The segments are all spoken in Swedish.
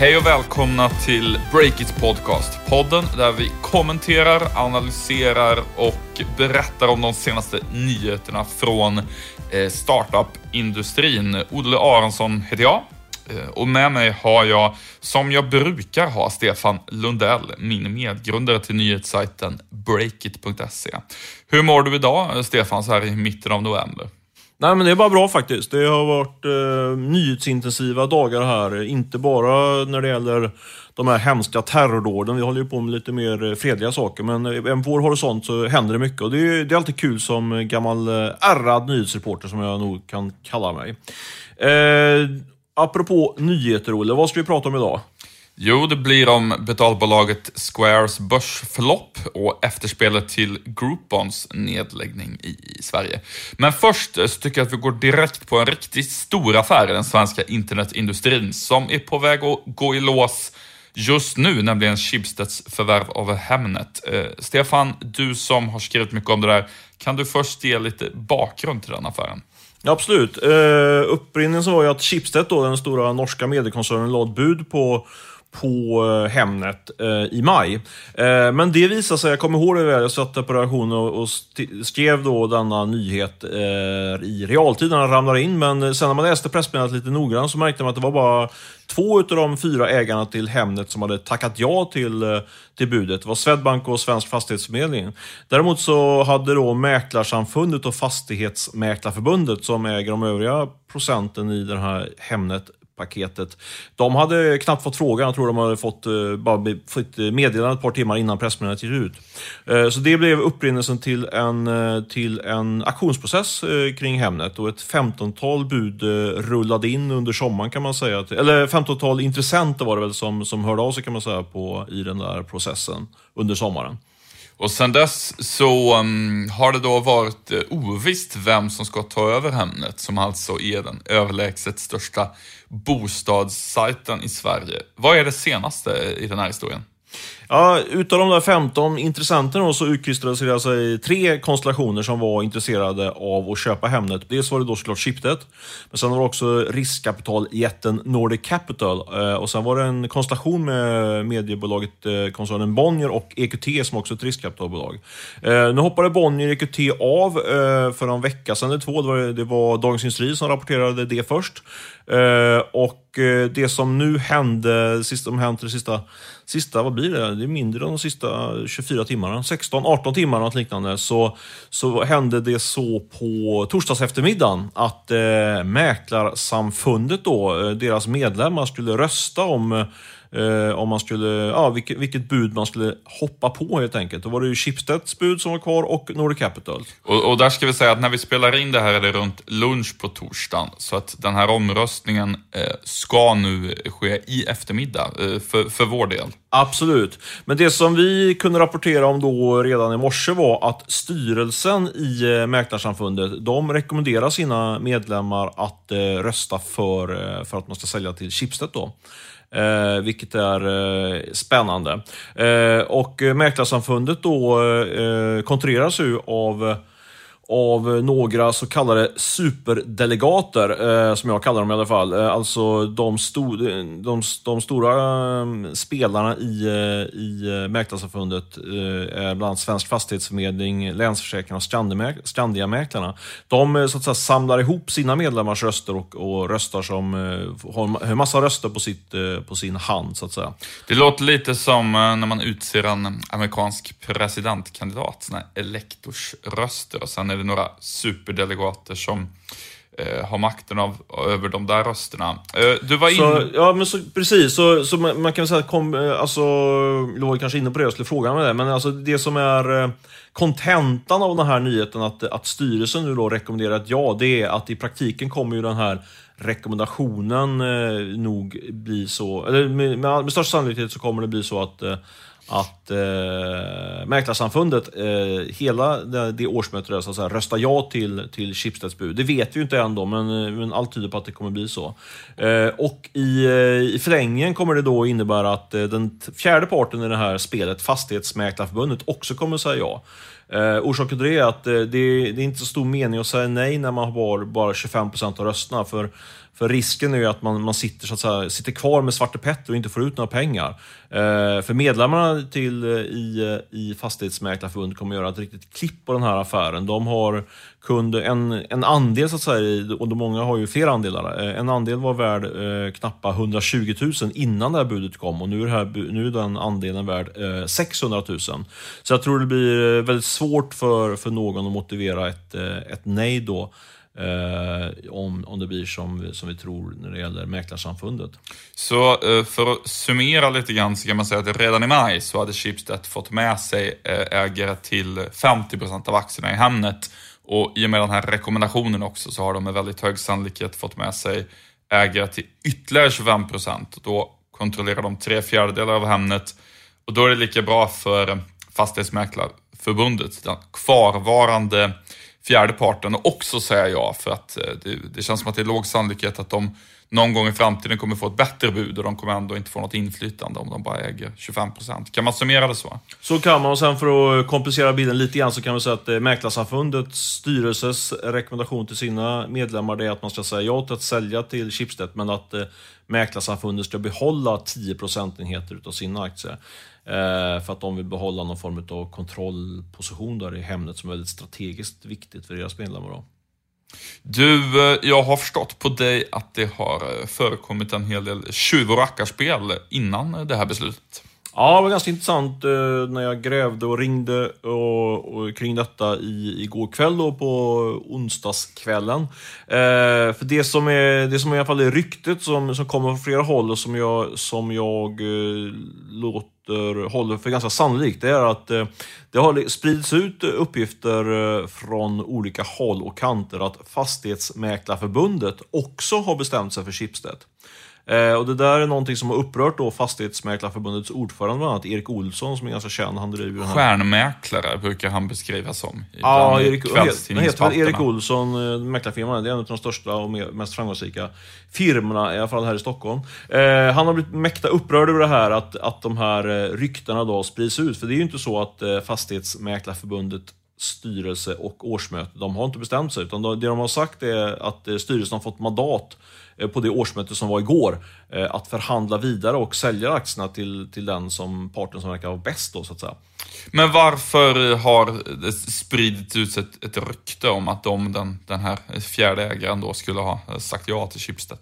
Hej och välkomna till Breakits podcast. Podden där vi kommenterar, analyserar och berättar om de senaste nyheterna från eh, startup-industrin. Olle Aronsson heter jag. Eh, och med mig har jag, som jag brukar ha, Stefan Lundell, min medgrundare till nyhetssajten breakit.se. Hur mår du idag, Stefan, så här i mitten av november? Nej, men det är bara bra faktiskt. Det har varit eh, nyhetsintensiva dagar här. Inte bara när det gäller de här hemska terrordåden. Vi håller ju på med lite mer eh, fredliga saker, men eh, även på vår horisont så händer det mycket. Och det är, det är alltid kul som gammal eh, ärrad nyhetsreporter, som jag nog kan kalla mig. Eh, apropå nyheter, Olle, vad ska vi prata om idag? Jo, det blir om betalbolaget Squares börsförlopp och efterspelet till Groupons nedläggning i Sverige. Men först eh, så tycker jag att vi går direkt på en riktigt stor affär i den svenska internetindustrin som är på väg att gå i lås just nu, nämligen Schibsteds förvärv av Hemnet. Eh, Stefan, du som har skrivit mycket om det där, kan du först ge lite bakgrund till den affären? Ja, absolut. Eh, upprinnelsen var ju att Schibsted, då, den stora norska mediekoncernen, lade bud på på eh, Hemnet eh, i maj. Eh, men det visade sig, jag kommer ihåg det väl, jag satt på redaktionen och, och skrev då denna nyhet eh, i realtid när den ramlade in. Men sen när man läste pressmeddelandet lite noggrant så märkte man att det var bara två av de fyra ägarna till Hemnet som hade tackat ja till, eh, till budet. Det var Swedbank och Svensk Fastighetsförmedling. Däremot så hade då Mäklarsamfundet och Fastighetsmäklarförbundet som äger de övriga procenten i den här Hemnet paketet. De hade knappt fått frågan, jag tror de hade fått, eh, bara fått meddelande ett par timmar innan pressmeddelandet gick ut. Eh, så det blev upprinnelsen till en, eh, till en auktionsprocess kring Hemnet och ett 15-tal bud rullade in under sommaren kan man säga. Eller femtontal intressenter var det väl som, som hörde av sig kan man säga på, i den där processen under sommaren. Och sen dess så um, har det då varit uh, ovisst vem som ska ta över Hemnet, som alltså är den överlägset största bostadssajten i Sverige. Vad är det senaste i den här historien? Ja, utav de där 15 intressenterna så utkristalliserade sig alltså tre konstellationer som var intresserade av att köpa Hemnet. Dels var det då såklart Chiptet, men sen var det också riskkapitaljätten Nordic Capital eh, och sen var det en konstellation med mediebolaget eh, koncernen Bonnier och EQT som också är ett riskkapitalbolag. Eh, nu hoppade Bonnier EQT av för en vecka sedan eller två. Det var Dagens Industri som rapporterade det först. Och det som nu hände, som hänt det sista sista, vad blir det? Det är mindre än de sista 24 timmarna, 16-18 timmar något liknande, så, så hände det så på torsdags eftermiddagen att eh, Mäklarsamfundet då, eh, deras medlemmar skulle rösta om eh, eh, om man skulle, ja, vilket, vilket, bud man skulle hoppa på helt enkelt. Då var det ju Schibsteds bud som var kvar och Nordic Capital. Och, och, där ska vi säga att när vi spelar in det här är det runt lunch på torsdagen. Så att den här omröstningen eh, ska nu ske i eftermiddag eh, för, för vår del. Absolut. Men det som vi kunde rapportera om då redan i morse var att styrelsen i eh, Mäklarsamfundet, de rekommenderar sina medlemmar att eh, rösta för, eh, för att man ska sälja till Schibsted då. Eh, vilket är eh, spännande. Eh, och eh, Mäklarsamfundet då eh, eh, kontrolleras ju av av eh, några så kallade superdelegater, eh, som jag kallar dem i alla fall. Eh, alltså de, sto de, de stora eh, spelarna i, eh, i eh, Mäklarsamfundet är bland annat Svensk Fastighetsförmedling, Länsförsäkringar och Skandiamäklarna. De så att säga, samlar ihop sina medlemmars röster och, och röstar som har en massa röster på, sitt, på sin hand, så att säga. Det låter lite som när man utser en amerikansk presidentkandidat, sådana elektorsröster och sen är det några superdelegater som eh, har makten av, över de där rösterna. Eh, du var inne... Ja, men så, precis. Så, så man, man kan väl säga att, kom, eh, alltså, låg kanske inne på det, jag skulle fråga med det, men alltså det som är eh, kontentan av den här nyheten, att, att styrelsen nu då rekommenderar ett ja, det är att i praktiken kommer ju den här rekommendationen eh, nog bli så, eller med, med, med största sannolikhet så kommer det bli så att eh, att eh, Mäklarsamfundet, eh, hela det, det årsmötet, så säga, röstar ja till, till Schibsteds bud. Det vet vi ju inte än då, men, eh, men allt tyder på att det kommer bli så. Eh, och i, eh, i förlängningen kommer det då innebära att eh, den fjärde parten i det här spelet, Fastighetsmäklarförbundet, också kommer säga ja. Eh, orsaken till det är att eh, det, det, är inte så stor mening att säga nej när man har bara 25% av rösterna. För för risken är ju att man, man sitter, så att säga, sitter kvar med Svarte Petter och inte får ut några pengar. Eh, för medlemmarna till, eh, i, eh, i Fastighetsmäklarförbundet kommer göra ett riktigt klipp på den här affären. De har kund, en, en andel, så att säga, och de många har ju flera andelar. Eh, en andel var värd eh, knappa 120 000 innan det här budet kom och nu är, det här, nu är den andelen värd eh, 600 000. Så jag tror det blir eh, väldigt svårt för, för någon att motivera ett, ett nej då. Eh, om, om det blir som, som vi tror när det gäller Mäklarsamfundet. Så eh, för att summera lite grann så kan man säga att redan i maj så hade Schibsted fått med sig eh, ägare till 50% av aktierna i Hemnet. Och i och med den här rekommendationen också så har de med väldigt hög sannolikhet fått med sig ägare till ytterligare 25%. Då kontrollerar de tre fjärdedelar av Hemnet. Och då är det lika bra för eh, Fastighetsmäklarförbundet, den kvarvarande fjärde parten. Och också säga ja för att eh, det, det, känns som att det är låg sannolikhet att de någon gång i framtiden kommer få ett bättre bud och de kommer ändå inte få något inflytande om de bara äger 25% Kan man summera det så? Så kan man. Och sen för att komplicera bilden lite grann så kan man säga att eh, Mäklarsamfundets styrelses rekommendation till sina medlemmar är att man ska säga ja till att sälja till Schibsted men att eh, Mäklarsamfundet ska behålla 10 procentenheter utav sina aktier. Eh, för att de vill behålla någon form av kontrollposition där i Hemnet som är väldigt strategiskt viktigt för deras medlemmar. Då. Du, eh, jag har förstått på dig att det har eh, förekommit en hel del tjuv och rackarspel innan eh, det här beslutet. Ja, det var ganska intressant eh, när jag grävde och ringde och, och kring detta i, igår kväll då på onsdagskvällen. Eh, för det som, är, det som i alla fall är ryktet som, som kommer från flera håll och som jag, som jag eh, låter håller för ganska sannolikt, det är att eh, det har spridits ut uppgifter eh, från olika håll och kanter att Fastighetsmäklarförbundet också har bestämt sig för Schibsted. Eh, och det där är någonting som har upprört då Fastighetsmäklarförbundets ordförande, bland annat Erik Olsson, som är ganska känd. Han driver den här... Stjärnmäklare brukar han beskrivas som. Ja, Erik, han heter väl Erik Olsson, eh, mäklarfirman. Det är en av de största och mest framgångsrika firmorna, i alla fall här i Stockholm. Eh, han har blivit mäkta upprörd över det här, att, att de här eh, ryktena då sprids ut. För det är ju inte så att eh, Fastighetsmäklarförbundet styrelse och årsmöte, de har inte bestämt sig. Utan det de har sagt är att eh, styrelsen har fått mandat eh, på det årsmöte som var igår eh, att förhandla vidare och sälja aktierna till, till den som parten som verkar vara bäst då, så att säga. Men varför har det spridits ut ett, ett rykte om att de, den, den här fjärde ägaren då skulle ha sagt ja till Schibsted?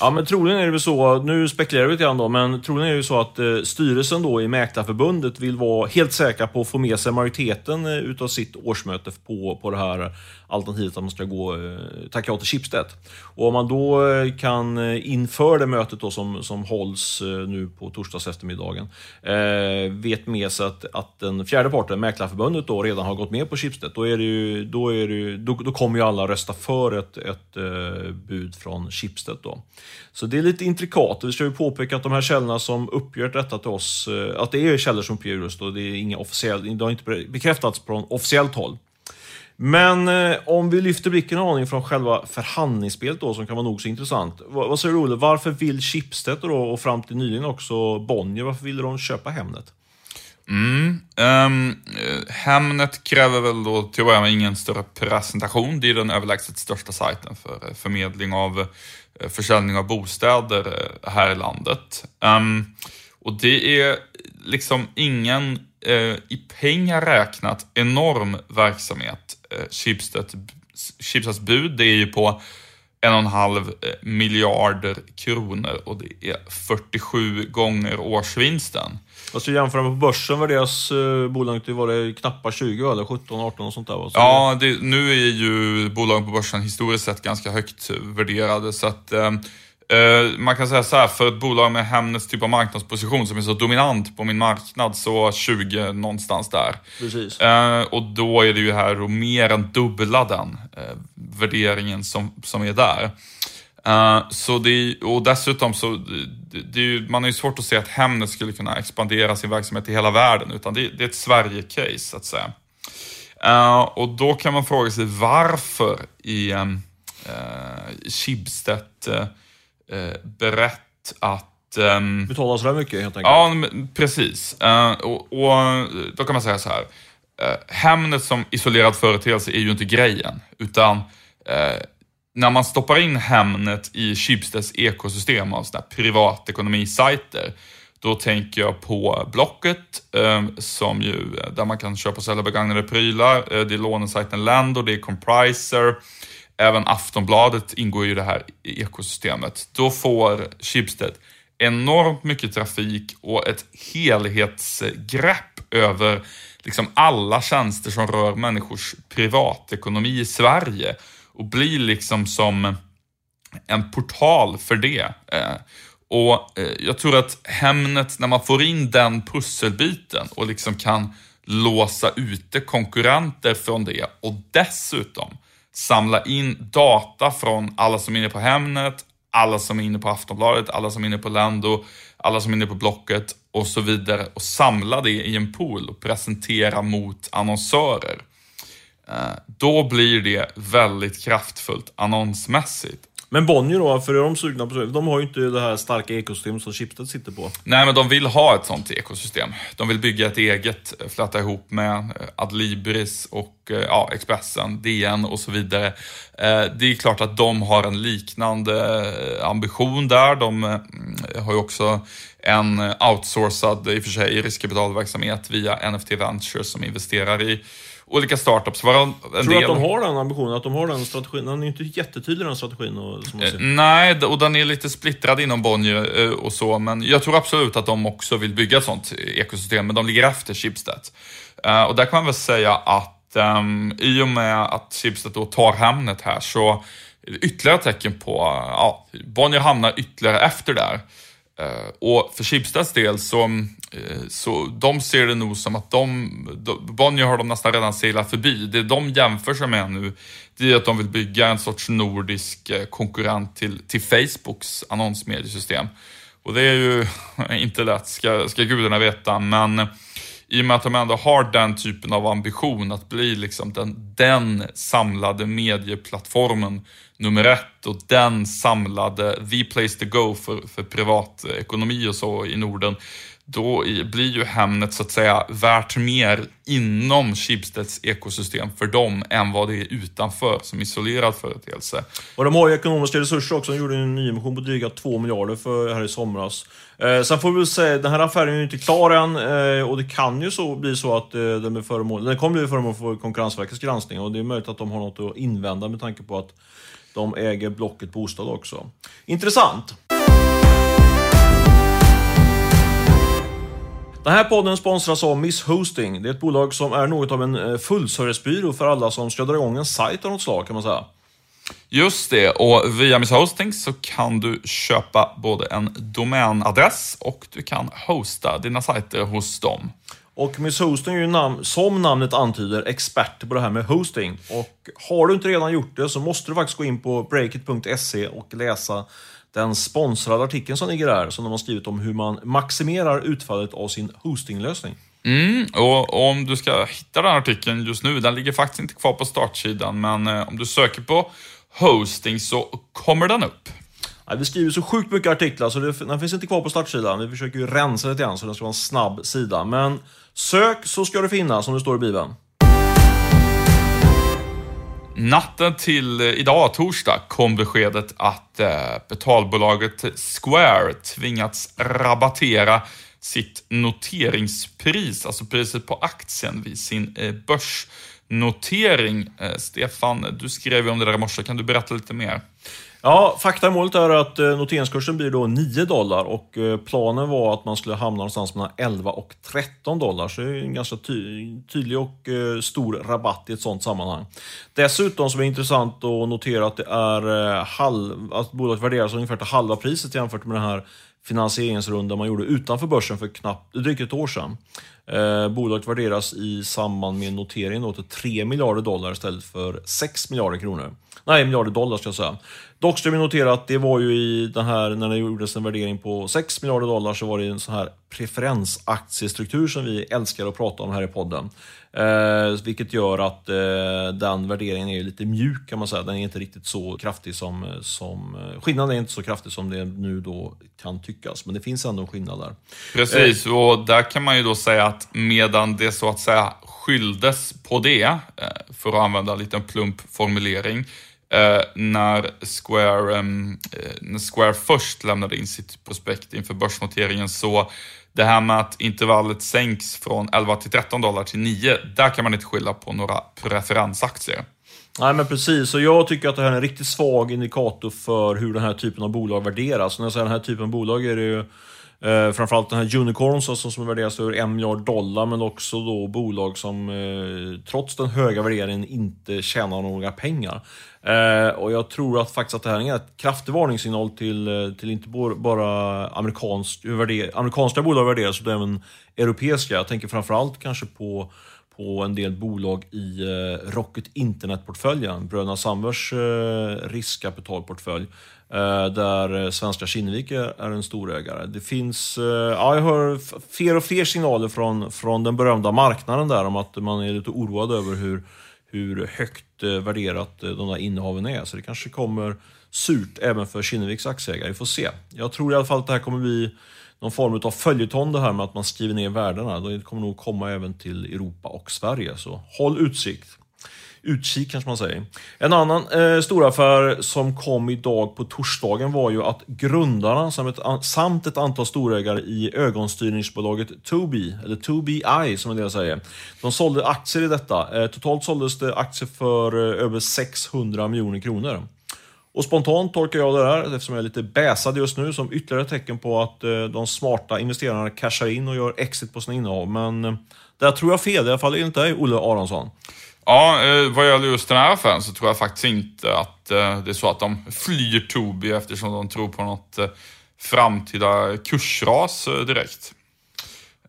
Ja, men troligen är det väl så, nu spekulerar vi lite grann då, men troligen är det så att eh, styrelsen då i Mäklarförbundet vill vara helt säkra på att få med sig majoriteten eh, utav sitt årsmöte på, på det här alternativet att man ska gå eh, tacka ja till Schibsted. Och om man då eh, kan eh, inför det mötet då som, som hålls nu på torsdags eftermiddagen eh, vet med sig att, att den fjärde parten, Mäklarförbundet, då redan har gått med på Schibsted, då, är det ju, då, är det ju, då, då kommer ju alla rösta för ett, ett eh, bud från Schibsted. Då. Så det är lite intrikat. Vi ska ju påpeka att de här källorna som uppger detta till oss, att det är källor som uppger just då, det är inga officiella, det har inte bekräftats från officiellt håll. Men eh, om vi lyfter blicken en aning från själva förhandlingsspelet då, som kan vara nog så intressant. Vad, vad säger du Olle, varför vill Schibsted då, och fram till nyligen också Bonnier, varför ville de köpa Hemnet? Mm, um, Hemnet kräver väl då till att börja med ingen större presentation. Det är den överlägset största sajten för eh, förmedling av eh, försäljning av bostäder eh, här i landet. Um, och det är liksom ingen eh, i pengar räknat enorm verksamhet. Eh, Schibsteds bud det är ju på en och en halv eh, miljarder kronor och det är 47 gånger årsvinsten. Alltså jämföra med på börsen var deras eh, bolag var det knappt 20 eller 17, 18 och sånt där va? Så ja, det, nu är ju bolagen på börsen historiskt sett ganska högt värderade så att eh, eh, man kan säga så här, för ett bolag med Hemnets typ av marknadsposition som är så dominant på min marknad så 20 någonstans där. Precis. Eh, och då är det ju här och mer än dubbla den eh, värderingen som, som är där. Uh, så det, och dessutom så, det, det är man har ju svårt att se att Hemnet skulle kunna expandera sin verksamhet i hela världen, utan det, det är ett Sverige-case så att säga. Uh, och då kan man fråga sig varför um, uh, Schibsted berett att um, Betala sådär mycket helt enkelt? Ja, precis. Uh, och, och, då kan man säga så här. Uh, Hemnet som isolerad företeelse är ju inte grejen, utan uh, när man stoppar in Hemnet i Schibsteds ekosystem av sådana privatekonomisajter, då tänker jag på Blocket, eh, som ju, där man kan köpa och sälja begagnade prylar. Eh, det är lånesajten Lendo, det är Compriser. Även Aftonbladet ingår i det här e- ekosystemet. Då får Schibsted enormt mycket trafik och ett helhetsgrepp över liksom alla tjänster som rör människors privatekonomi i Sverige och blir liksom som en portal för det. Eh, och eh, jag tror att Hemnet, när man får in den pusselbiten och liksom kan låsa ute konkurrenter från det och dessutom samla in data från alla som är inne på Hemnet, alla som är inne på Aftonbladet, alla som är inne på Lendo, alla som är inne på Blocket och så vidare och samla det i en pool och presentera mot annonsörer. Eh, då blir det väldigt kraftfullt annonsmässigt. Men Bonnier då, för är de sugna på De har ju inte det här starka ekosystemet som Schibsted sitter på. Nej, men de vill ha ett sånt ekosystem. De vill bygga ett eget, eh, fläta ihop med eh, Adlibris och eh, ja, Expressen, DN och så vidare. Det är klart att de har en liknande ambition där. De har ju också en outsourcad, i och för sig, riskkapitalverksamhet via NFT Ventures som investerar i olika startups. Var en Tror du att de har den ambitionen? Att de har den strategin? Den är inte jättetydlig den strategin. Och, som eh, nej, och den är lite splittrad inom Bonnier eh, och så. Men jag tror absolut att de också vill bygga ett sånt ekosystem. Men de ligger efter Schibsted. Eh, och där kan man väl säga att um, i och med att Schibsted då tar Hemnet här så ytterligare tecken på, ja, Bonnier hamnar ytterligare efter där. Eh, och för Schibsteds del så, eh, så de ser det nog som att de, de Bonnier har de nästan redan seglat förbi. Det de jämför sig med nu, det är att de vill bygga en sorts nordisk eh, konkurrent till, till Facebooks annonsmediesystem. Och det är ju inte lätt, ska, ska gudarna veta, men i och med att de ändå har den typen av ambition att bli liksom den, den samlade medieplattformen nummer ett och den samlade, the place to go för, för privatekonomi och så i Norden, då blir ju Hemnet så att säga värt mer inom Schibsteds ekosystem för dem än vad det är utanför som isolerad företeelse. Och de har ju ekonomiska resurser också. De gjorde en nyemission på dryga 2 miljarder för här i somras. Eh, sen får vi väl säga, den här affären är ju inte klar än eh, och det kan ju så bli så att eh, den, blir föremål, den kommer bli föremål för Konkurrensverkets granskning och det är möjligt att de har något att invända med tanke på att de äger Blocket Bostad också. Intressant! Den här podden sponsras av Miss Hosting. Det är ett bolag som är något av en eh, fullservicebyrå för alla som ska dra igång en sajt av något slag kan man säga. Just det, och via Miss Hosting så kan du köpa både en domänadress och du kan hosta dina sajter hos dem. Och Miss Hosting är ju namn, som namnet antyder expert på det här med hosting. Och har du inte redan gjort det så måste du faktiskt gå in på breakit.se och läsa den sponsrade artikeln som ligger där, som de har skrivit om hur man maximerar utfallet av sin hostinglösning. Mm, och om du ska hitta den artikeln just nu, den ligger faktiskt inte kvar på startsidan, men eh, om du söker på hosting så kommer den upp. Ja, vi skriver så sjukt mycket artiklar så det, den finns inte kvar på startsidan. Vi försöker ju rensa lite grann så den ska vara en snabb sida. Men sök så ska det finnas, som det står i Bibeln. Natten till eh, idag, torsdag, kom beskedet att eh, betalbolaget Square tvingats rabattera sitt noteringspris, alltså priset på aktien vid sin eh, börsnotering. Stefan, du skrev ju om det där i morse. Kan du berätta lite mer? Ja, fakta i målet är att eh, noteringskursen blir då 9 dollar och eh, planen var att man skulle hamna någonstans mellan 11 och 13 dollar. Så det är en ganska ty tydlig och eh, stor rabatt i ett sånt sammanhang. Dessutom som är intressant att notera att det är halv, att bolaget värderas ungefär till halva priset jämfört med den här finansieringsrundan man gjorde utanför börsen för knappt drygt ett år sedan. Eh, bolaget värderas i samband med noteringen då till 3 miljarder dollar istället för 6 miljarder kronor. Nej, miljarder dollar ska jag säga. Dock ska vi notera att det var ju i den här, när det gjordes en värdering på 6 miljarder dollar så var det en sån här preferensaktiestruktur som vi älskar att prata om här i podden. Eh, vilket gör att eh, den värderingen är lite mjuk kan man säga. Den är inte riktigt så kraftig som, som... Eh, skillnaden är inte så kraftig som det nu då kan tyckas, men det finns ändå en skillnad där. Precis, eh, och där kan man ju då säga att medan det så att säga skylldes på det, eh, för att använda en liten plump formulering, eh, när, Square, ehm, eh, när Square först lämnade in sitt prospekt inför börsnoteringen så det här med att intervallet sänks från 11 till 13 dollar till 9, där kan man inte skylla på några preferensaktier. Nej, men precis. Och jag tycker att det här är en riktigt svag indikator för hur den här typen av bolag värderas. när jag säger den här typen av bolag är det ju Eh, framförallt den här Unicorns alltså, som värderas över en miljard dollar men också då bolag som eh, trots den höga värderingen inte tjänar några pengar. Eh, och jag tror att faktiskt att det här är en kraftig varningssignal till, eh, till inte bara amerikansk, amerikanska bolag värderas utan även europeiska. Jag tänker framförallt kanske på på en del bolag i eh, Rocket Internet-portföljen, bröderna Sandbergs eh, riskkapitalportfölj. Eh, där svenska Kinnevik är en storägare. Det finns, eh, ja, jag hör fler och fler signaler från, från den berömda marknaden där om att man är lite oroad över hur, hur högt eh, värderat de där innehaven är. Så det kanske kommer surt även för Kinneviks aktieägare. Vi får se. Jag tror i alla fall att det här kommer bli någon form av följetong det här med att man skriver ner värdena. Det kommer nog komma även till Europa och Sverige, så håll utsikt. Utkik kanske man säger. En annan eh, storaffär som kom idag på torsdagen var ju att grundarna samt ett, samt ett antal storägare i ögonstyrningsbolaget Tobii, eller Tobii som en del säger, de sålde aktier i detta. Eh, totalt såldes det aktier för eh, över 600 miljoner kronor. Och spontant tolkar jag det där, eftersom jag är lite bäsad just nu, som ytterligare tecken på att eh, de smarta investerarna cashar in och gör exit på sina innehav. Men eh, där tror jag fel, i alla fall enligt dig, Olle Aronsson. Ja, eh, vad gäller just den här affären så tror jag faktiskt inte att eh, det är så att de flyr Tobii eftersom de tror på något eh, framtida kursras direkt.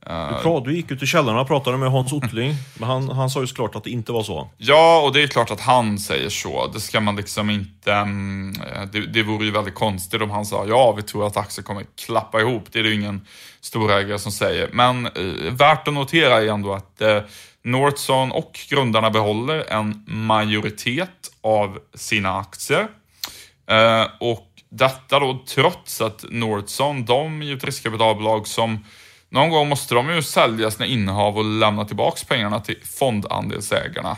Du, prat, du gick ut i källaren och pratade med Hans Ottling, men han, han sa ju såklart att det inte var så. Ja, och det är klart att han säger så. Det ska man liksom inte... Mm, det, det vore ju väldigt konstigt om han sa ja, vi tror att aktien kommer klappa ihop. Det är det ju ingen storägare som säger. Men eh, värt att notera är ändå att eh, Northson och grundarna behåller en majoritet av sina aktier. Eh, och detta då trots att Northson, de är ju ett riskkapitalbolag som någon gång måste de ju sälja sina innehav och lämna tillbaka pengarna till fondandelsägarna.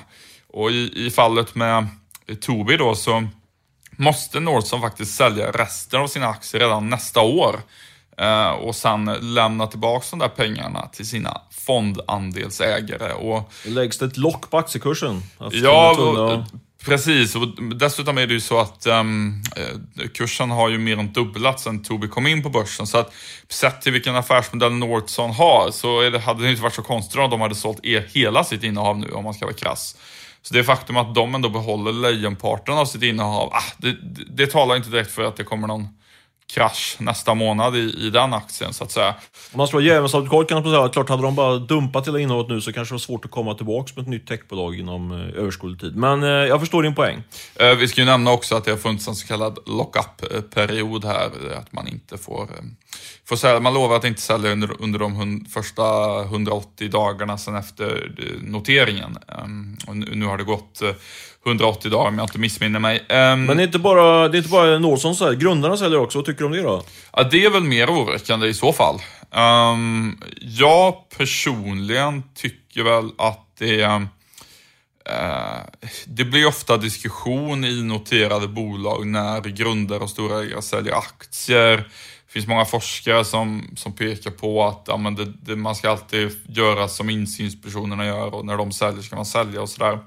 Och i, i fallet med Tobii då så måste Nordson faktiskt sälja resten av sina aktier redan nästa år. Eh, och sen lämna tillbaka de där pengarna till sina fondandelsägare. Och, Läggs det ett lock på aktiekursen? Ja, Precis, och dessutom är det ju så att um, kursen har ju mer än dubblats sedan Tobii kom in på börsen. Så att sett till vilken affärsmodell Nordson har så det, hade det inte varit så konstigt om de hade sålt er hela sitt innehav nu om man ska vara krass. Så det faktum att de ändå behåller lejonparten av sitt innehav, ah, det, det, det talar inte direkt för att det kommer någon krasch nästa månad i, i den aktien så att säga. Om man ska vara djävulsadvokat kan man säga att klart hade de bara dumpat hela innehållet nu så kanske det var svårt att komma tillbaka med ett nytt techbolag inom eh, överskådlig tid. Men eh, jag förstår din poäng. Eh, vi ska ju nämna också att det har funnits en så kallad lock-up-period här, att man inte får, eh, får sälja. Man lovar att inte sälja under, under de hund, första 180 dagarna sen efter eh, noteringen. Um, och nu, nu har det gått 180 dagar om jag inte missminner mig. Um, Men det är inte bara, det är inte bara Nordson som grundarna säljer också. Vad tycker du om det då? Ja, det är väl mer oroväckande i så fall. Um, jag personligen tycker väl att det uh, det blir ofta diskussion i noterade bolag när grundare och stora ägare säljer aktier. Det finns många forskare som, som pekar på att ja, men det, det, man ska alltid göra som insynspersonerna gör och när de säljer ska man sälja och sådär.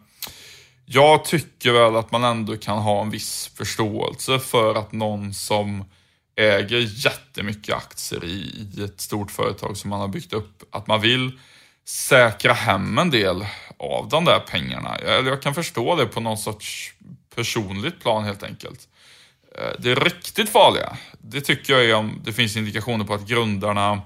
Jag tycker väl att man ändå kan ha en viss förståelse för att någon som äger jättemycket aktier i, i ett stort företag som man har byggt upp, att man vill säkra hem en del av de där pengarna. Eller jag kan förstå det på någon sorts personligt plan helt enkelt. Eh, det riktigt farliga, det tycker jag är om det finns indikationer på att grundarna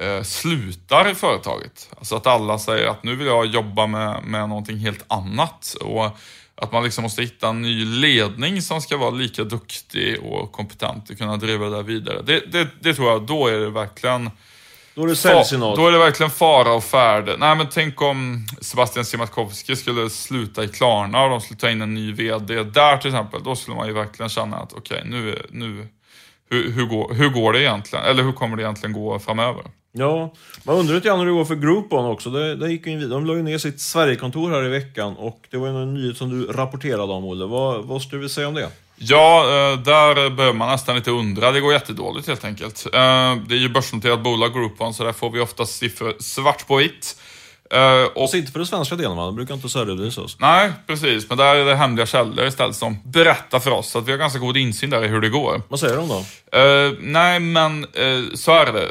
eh, slutar i företaget. Alltså att alla säger att nu vill jag jobba med, med någonting helt annat. Och att man liksom måste hitta en ny ledning som ska vara lika duktig och kompetent och kunna driva det där vidare. Det, det, det tror jag, då är det verkligen då är det säljsignal. Då är det verkligen fara och färde. Nej men tänk om Sebastian Siemiatkowski skulle sluta i Klarna och de skulle ta in en ny VD där till exempel. Då skulle man ju verkligen känna att okej, okay, nu, nu hur, hur, går, hur går det egentligen? Eller hur kommer det egentligen gå framöver? Ja, man undrar lite grann hur det går för Groupon också. Det, det gick ju. De la ju ner sitt Sverigekontor här i veckan och det var en nyhet som du rapporterade om, Olle. Vad, vad skulle du säga om det? Ja, eh, där behöver man nästan lite undra. Det går jättedåligt helt enkelt. Eh, det är ju börsnoterat bolag Groupon, så där får vi ofta siffror svart på vitt. Uh, och, och inte för den svenska delen? De brukar inte särredovisas. Nej, precis. Men där är det hemliga källor istället som berättar för oss. Så att vi har ganska god insyn där i hur det går. Vad säger de då? Uh, nej, men uh, så är det.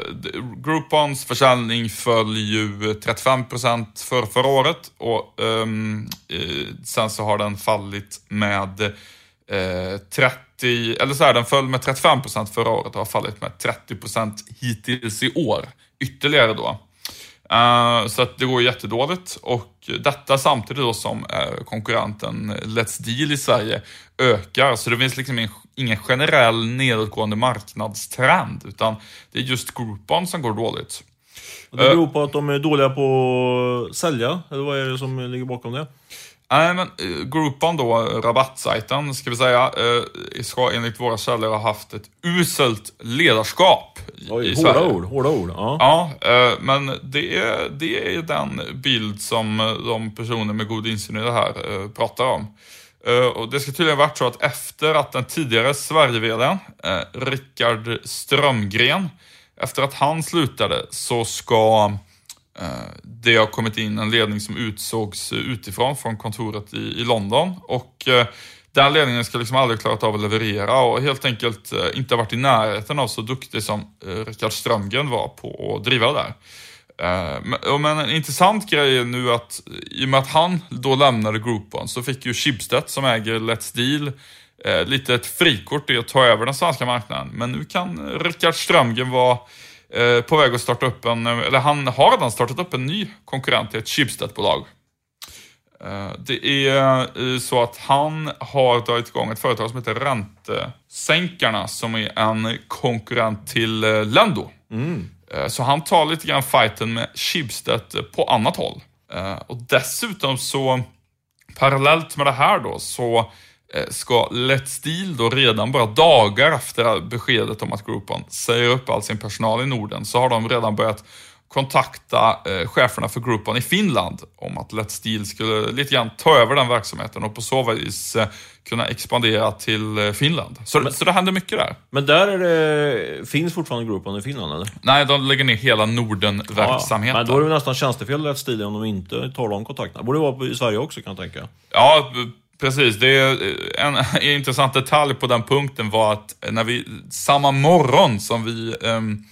Groupons försäljning föll ju 35% för förra året. Och um, sen så har den fallit med 30, eller så här, den föll med 35% förra året och har fallit med 30% hittills i år. Ytterligare då. Uh, så att det går jättedåligt och detta samtidigt då som uh, konkurrenten Let's Deal i Sverige ökar. Så det finns liksom ingen generell nedåtgående marknadstrend utan det är just Groupon som går dåligt. Och det beror på att de är dåliga på att sälja, eller vad är det som ligger bakom det? Nej, men uh, Groupon då, rabattsajten, ska vi säga, uh, ska enligt våra källor ha haft ett uselt ledarskap Oj, i hårda Sverige. ord, hårda ord. Ja, ja men det är, det är den bild som de personer med god insyn i det här pratar om. Och det ska tydligen varit så att efter att den tidigare Sverige-VDn, Rickard Strömgren, efter att han slutade så ska Eh, Eh, det har kommit in en ledning som utsågs utifrån från kontoret i, i London. Och eh, den ledningen ska liksom aldrig klarat av att leverera och helt enkelt eh, inte varit i närheten av så duktig som Rickard Strömgren var på att driva det där. Men en intressant grej är nu att i och med att han då lämnade Groupon så fick ju Schibsted som äger Let's Deal lite ett frikort i att ta över den svenska marknaden. Men nu kan Rickard Strömgren vara på väg att starta upp en, eller han har redan startat upp en ny konkurrent till ett Schibsted-bolag. Eh, det är eh, så att han har dragit igång ett företag som heter Räntesänkarna som är en konkurrent till Lendo. Mm. Så han tar lite grann fighten med Schibsted på annat håll. Och dessutom så, parallellt med det här då, så Eh, ska Let's Deal då redan bara dagar efter beskedet om att Groupon säger upp all sin personal i Norden så har de redan börjat kontakta eh, cheferna för Groupon i Finland om att Let's Deal skulle lite grann ta över den verksamheten och på så vis eh, kunna expandera till eh, Finland. Så, men, så det händer mycket där. Men där är det, finns fortfarande Groupon i Finland eller? Nej, de lägger ner hela Norden-verksamheten. Ja, men då är det nästan tjänstefel Let's Deal om de inte tar de kontakterna. borde vara i Sverige också kan jag tänka. Ja, Precis, det är en, en intressant detalj på den punkten var att när vi, samma morgon som vi um,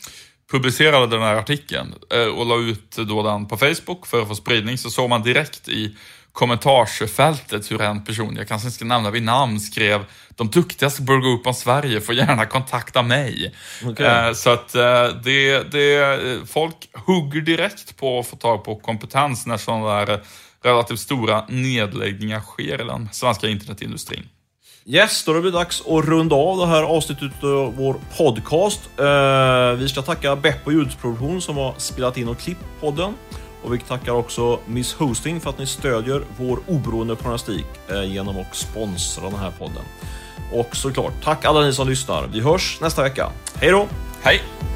publicerade den här artikeln uh, och la ut då den på Facebook för att få spridning så såg man direkt i kommentarsfältet hur en person, jag kanske inte ska nämna vid namn, skrev de duktigaste burgergruppen Sverige får gärna kontakta mig. Okay. Uh, så att uh, det, det, folk hugger direkt på att få tag på kompetens när sådana där relativt stora nedläggningar sker i den svenska internetindustrin. Yes, då är det dags att runda av det här avsnittet av vår podcast. Eh, vi ska tacka Beppo ljudproduktion som har spelat in och klippt podden. Och vi tackar också Miss Hosting för att ni stödjer vår oberoende journalistik eh, genom att sponsra den här podden. Och såklart, tack alla ni som lyssnar. Vi hörs nästa vecka. Hej då! Hej!